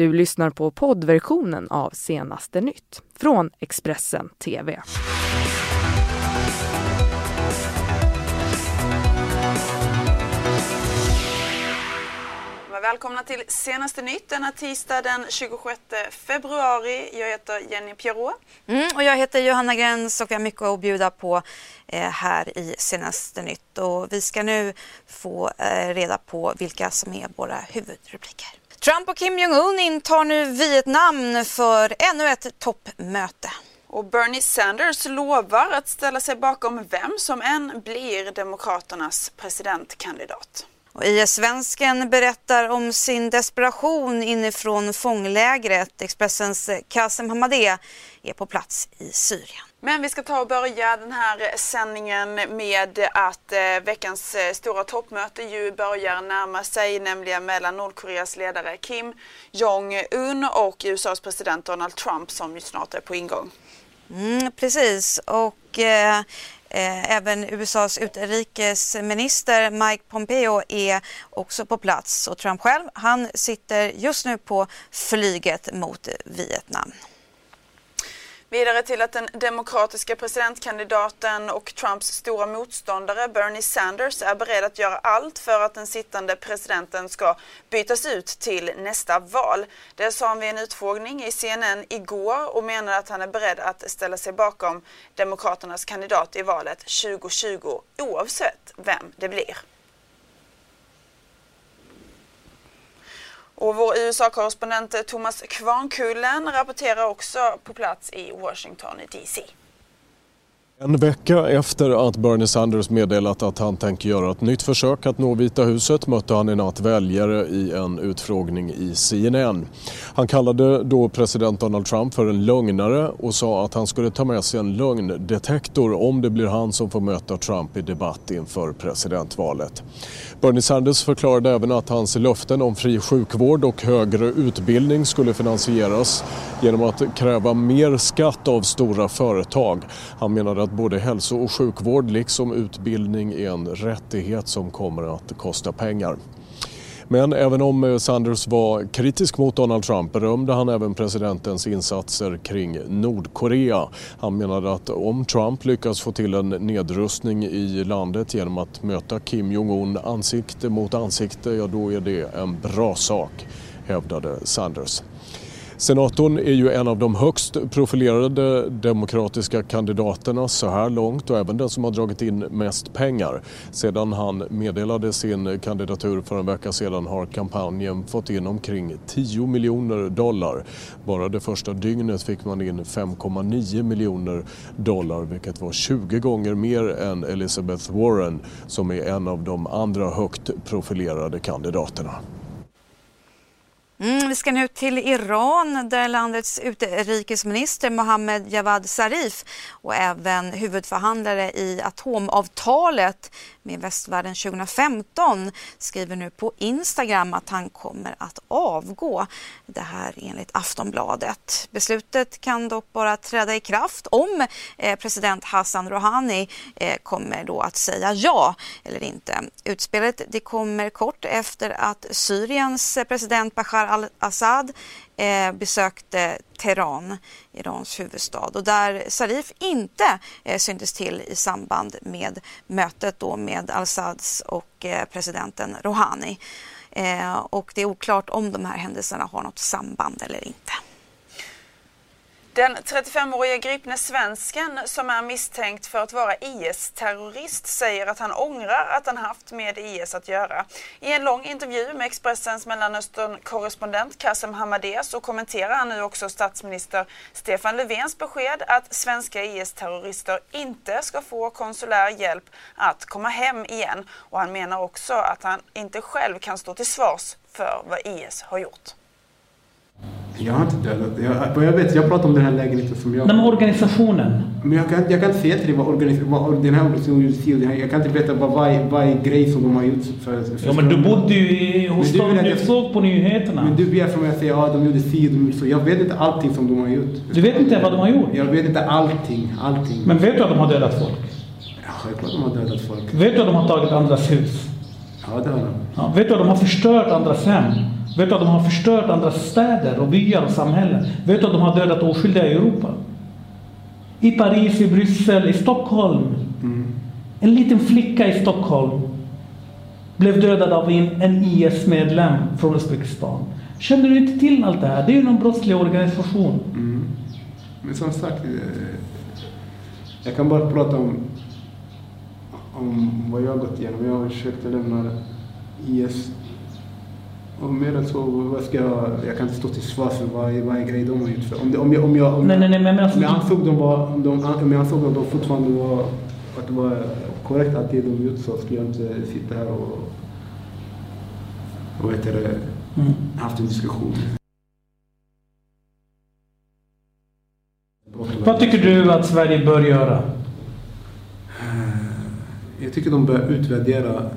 Du lyssnar på poddversionen av Senaste nytt från Expressen TV. Välkomna till senaste nytt denna tisdag den 26 februari. Jag heter Jenny Pierrot. Mm, och jag heter Johanna Gräns och vi har mycket att bjuda på eh, här i senaste nytt. Och vi ska nu få eh, reda på vilka som är våra huvudrubriker. Trump och Kim Jong-Un intar nu Vietnam för ännu ett toppmöte. Och Bernie Sanders lovar att ställa sig bakom vem som än blir Demokraternas presidentkandidat. Och IS-svensken berättar om sin desperation inifrån fånglägret. Expressens Kasem Hamadeh är på plats i Syrien. Men vi ska ta och börja den här sändningen med att eh, veckans eh, stora toppmöte ju börjar närma sig, nämligen mellan Nordkoreas ledare Kim Jong-Un och USAs president Donald Trump som ju snart är på ingång. Mm, precis, och Eh, Eh, även USAs utrikesminister Mike Pompeo är också på plats och Trump själv han sitter just nu på flyget mot Vietnam. Vidare till att den demokratiska presidentkandidaten och Trumps stora motståndare Bernie Sanders är beredd att göra allt för att den sittande presidenten ska bytas ut till nästa val. Det sa han vid en utfrågning i CNN igår och menade att han är beredd att ställa sig bakom Demokraternas kandidat i valet 2020 oavsett vem det blir. Och vår USA-korrespondent Thomas Kvarnkullen rapporterar också på plats i Washington DC. En vecka efter att Bernie Sanders meddelat att han tänker göra ett nytt försök att nå Vita huset mötte han i natt väljare i en utfrågning i CNN. Han kallade då president Donald Trump för en lögnare och sa att han skulle ta med sig en lögndetektor om det blir han som får möta Trump i debatt inför presidentvalet. Bernie Sanders förklarade även att hans löften om fri sjukvård och högre utbildning skulle finansieras genom att kräva mer skatt av stora företag. Han menade att både hälso och sjukvård liksom utbildning är en rättighet som kommer att kosta pengar. Men även om eh, Sanders var kritisk mot Donald Trump berömde han även presidentens insatser kring Nordkorea. Han menade att om Trump lyckas få till en nedrustning i landet genom att möta Kim Jong-Un ansikte mot ansikte, ja då är det en bra sak, hävdade Sanders. Senatorn är ju en av de högst profilerade demokratiska kandidaterna så här långt och även den som har dragit in mest pengar. Sedan han meddelade sin kandidatur för en vecka sedan har kampanjen fått in omkring 10 miljoner dollar. Bara det första dygnet fick man in 5,9 miljoner dollar vilket var 20 gånger mer än Elizabeth Warren som är en av de andra högt profilerade kandidaterna. Mm, vi ska nu till Iran där landets utrikesminister Mohammed Javad Zarif och även huvudförhandlare i atomavtalet med västvärlden 2015 skriver nu på Instagram att han kommer att avgå. Det här enligt Aftonbladet. Beslutet kan dock bara träda i kraft om eh, president Hassan Rouhani eh, kommer då att säga ja eller inte. Utspelet det kommer kort efter att Syriens president Bashar al-Assad eh, besökte Teheran, Irans huvudstad och där Zarif inte eh, syntes till i samband med mötet då med al-Assads och eh, presidenten Rouhani. Eh, och det är oklart om de här händelserna har något samband eller inte. Den 35-årige gripne svensken som är misstänkt för att vara IS-terrorist säger att han ångrar att han haft med IS att göra. I en lång intervju med Expressens Mellanöstern-korrespondent Kassem Hamadeh så kommenterar han nu också statsminister Stefan Löfvens besked att svenska IS-terrorister inte ska få konsulär hjälp att komma hem igen. Och han menar också att han inte själv kan stå till svars för vad IS har gjort. Jag har inte dödat. Jag, jag vet, jag pratar om den här lägenheten som jag... Nej, men organisationen? Men jag kan, jag kan inte säga till dig vad, organis, vad den här organisationen Jag kan inte veta vad varje, varje grej som de har gjort för... för ja, men du bodde ju hos dem, du såg på nyheterna. Men du begär från mig att säga att ja, de gjorde si, de gjorde så. Jag vet inte allting som de har gjort. Du vet inte vad de har gjort? Jag vet inte allting, allting. Men vet du att de har dödat folk? Ja, självklart de har dödat folk. Vet du att de har tagit andras hus? Ja, det har de. Ja, vet du att de har förstört andras hem? Vet du att de har förstört andra städer och byar och samhällen? Vet du att de har dödat oskyldiga i Europa? I Paris, i Bryssel, i Stockholm. Mm. En liten flicka i Stockholm blev dödad av en IS-medlem från Uzbekistan. Känner du inte till allt det här? Det är ju någon brottslig organisation. Mm. Men som sagt, eh, jag kan bara prata om, om vad jag har gått igenom. Jag har försökt lämna IS. Och mer än så, vad ska jag, jag kan inte stå till svars för varje, varje grej de har gjort. Om, om, jag, om, jag, om, nej, nej, nej, men alltså, om jag ansåg dem var, om, de, om jag ansåg att de fortfarande var, att det var korrekt att det de gjort så skulle jag inte sitta här och, och vet det, mm. haft en diskussion. Vad tycker du att Sverige bör göra? Jag tycker de bör utvärdera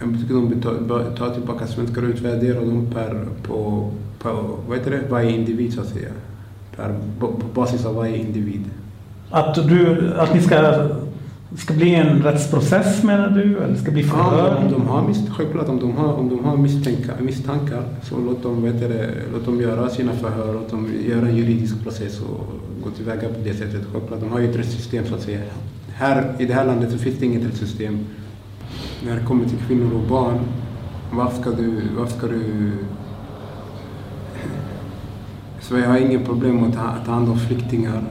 jag tycker de bör ta tillbaka svenskar och utvärdera dem per, på, på vad heter det, varje individ så att säga. Per, på, på basis av varje individ. Att, du, att ni ska ska bli en rättsprocess menar du? Eller ska bli förhör? Ja, om de har, självklart om de har, om de har misstankar, misstankar så låt dem, vet det, låt dem göra sina förhör, låt dem göra en juridisk process och gå tillväga på det sättet. Självklart, de har ju ett rättssystem så att säga. Här i det här landet så finns det inget rättssystem. När det kommer till kvinnor och barn, varför ska du, varför ska du Sverige har inget problem med att ta hand om flyktingar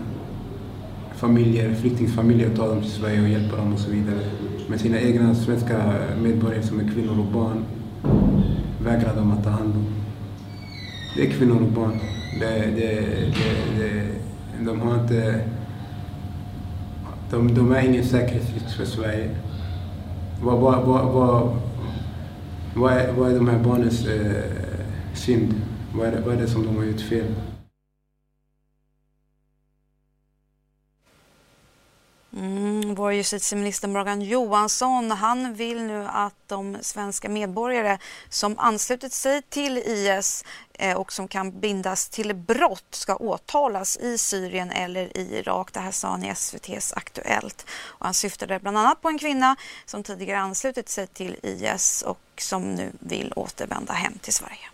familjer, flyktingfamiljer ta dem till Sverige och hjälpa dem och så vidare. Men sina egna svenska medborgare som är kvinnor och barn vägrar de att ta hand om. Det är kvinnor och barn. Det, det, det, det, de har inte... De, de är ingen säkerhetsrisk för Sverige. Vad, vad, vad, vad, vad, är, vad är de här barnens eh, synd? Vad är, det, vad är det som de har gjort fel? Vår justitieminister Morgan Johansson han vill nu att de svenska medborgare som anslutit sig till IS eh, och som kan bindas till brott ska åtalas i Syrien eller i Irak. Det här sa han i SVTs Aktuellt. Och han syftade bland annat på en kvinna som tidigare anslutit sig till IS och som nu vill återvända hem till Sverige.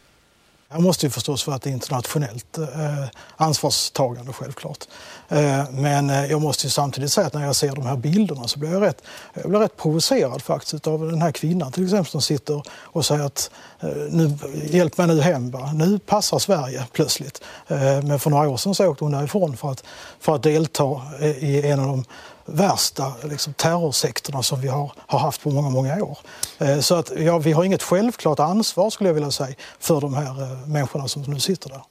Här måste ju förstås vara ett internationellt eh, ansvarstagande självklart. Eh, men eh, jag måste ju samtidigt säga att när jag ser de här bilderna så blir jag rätt, jag blir rätt provocerad faktiskt av den här kvinnan till exempel som sitter och säger att eh, nu, hjälp mig nu hem, va? nu passar Sverige plötsligt. Eh, men för några år sedan så åkte hon därifrån för att, för att delta eh, i en av de värsta liksom, terrorsektorna som vi har, har haft på många, många år. Eh, så att, ja, vi har inget självklart ansvar skulle jag vilja säga för de här eh, människorna som nu sitter där.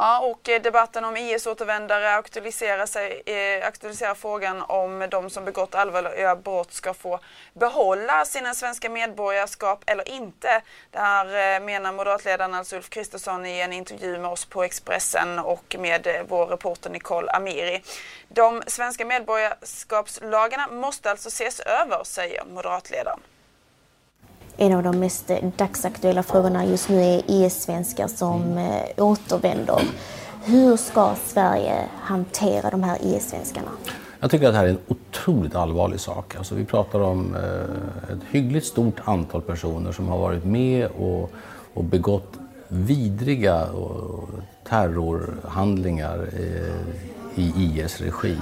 Ja, och eh, debatten om IS-återvändare aktualiserar, sig, eh, aktualiserar frågan om de som begått allvarliga brott ska få behålla sina svenska medborgarskap eller inte. Det här eh, menar moderatledaren alltså Ulf Kristersson i en intervju med oss på Expressen och med eh, vår reporter Nicole Amiri. De svenska medborgarskapslagarna måste alltså ses över, säger moderatledaren. En av de mest dagsaktuella frågorna just nu är IS-svenskar som eh, återvänder. Hur ska Sverige hantera de här IS-svenskarna? Jag tycker att det här är en otroligt allvarlig sak. Alltså vi pratar om eh, ett hyggligt stort antal personer som har varit med och, och begått vidriga terrorhandlingar eh, i IS regi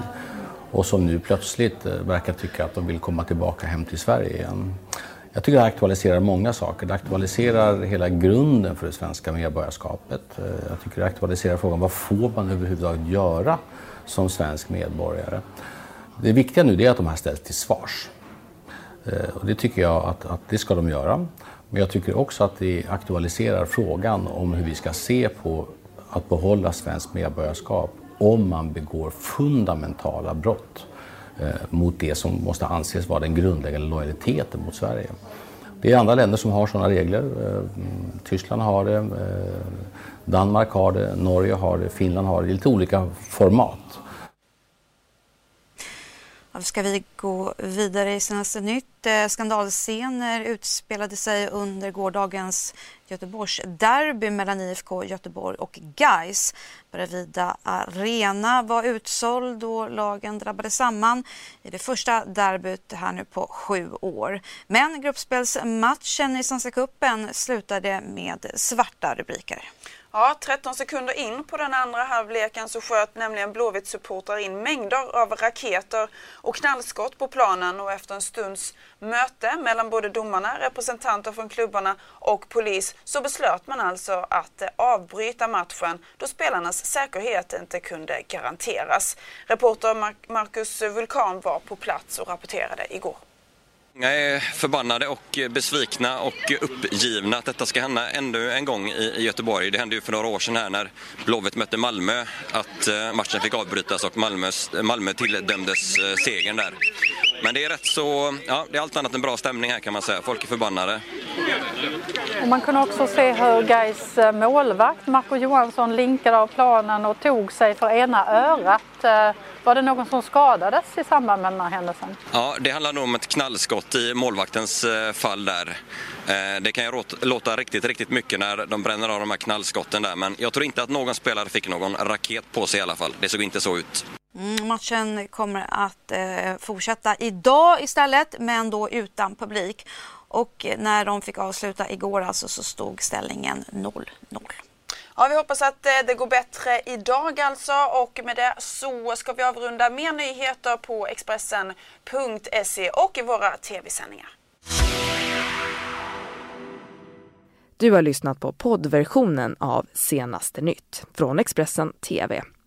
och som nu plötsligt verkar tycka att de vill komma tillbaka hem till Sverige igen. Jag tycker det aktualiserar många saker. Det aktualiserar hela grunden för det svenska medborgarskapet. Eh, jag tycker det aktualiserar frågan vad får man överhuvudtaget göra som svensk medborgare? Det viktiga nu är att de här ställs till svars. Eh, och det tycker jag att, att det ska de göra. Men jag tycker också att det aktualiserar frågan om hur vi ska se på att behålla svenskt medborgarskap om man begår fundamentala brott Eh, mot det som måste anses vara den grundläggande lojaliteten mot Sverige. Det är andra länder som har sådana regler. Eh, Tyskland har det, eh, Danmark har det, Norge har det, Finland har det i lite olika format. Ska vi gå vidare i senaste nytt. Eh, skandalscener utspelade sig under gårdagens Göteborgs derby mellan IFK Göteborg och Gais. Bravida Arena var utsåld och lagen drabbade samman i det första derbyt här nu på sju år. Men gruppspelsmatchen i Svenska cupen slutade med svarta rubriker. Ja, 13 sekunder in på den andra halvleken så sköt nämligen Blåvitt-supportrar in mängder av raketer och knallskott på planen och efter en stunds möte mellan både domarna, representanter från klubbarna och polis så beslöt man alltså att eh, avbryta matchen då spelarnas säkerhet inte kunde garanteras. Reporter Marcus Vulkan var på plats och rapporterade igår. Många är förbannade och besvikna och uppgivna att detta ska hända ännu en gång i Göteborg. Det hände ju för några år sedan här när Blåvitt mötte Malmö att eh, matchen fick avbrytas och Malmös, Malmö tilldömdes eh, segern där. Men det är rätt så, ja det är allt annat än bra stämning här kan man säga. Folk är förbannade. Och man kunde också se hur Gais eh, målvakt Marco Johansson linkade av planen och tog sig för ena örat. Var det någon som skadades i samband med den här händelsen? Ja, det handlar nog om ett knallskott i målvaktens eh, fall där. Eh, det kan ju låta riktigt, riktigt mycket när de bränner av de här knallskotten där, men jag tror inte att någon spelare fick någon raket på sig i alla fall. Det såg inte så ut. Mm, matchen kommer att eh, fortsätta idag istället, men då utan publik. Och när de fick avsluta igår alltså så stod ställningen 0-0. Ja, vi hoppas att eh, det går bättre idag alltså och med det så ska vi avrunda mer nyheter på Expressen.se och i våra tv-sändningar. Du har lyssnat på poddversionen av Senaste nytt från Expressen TV.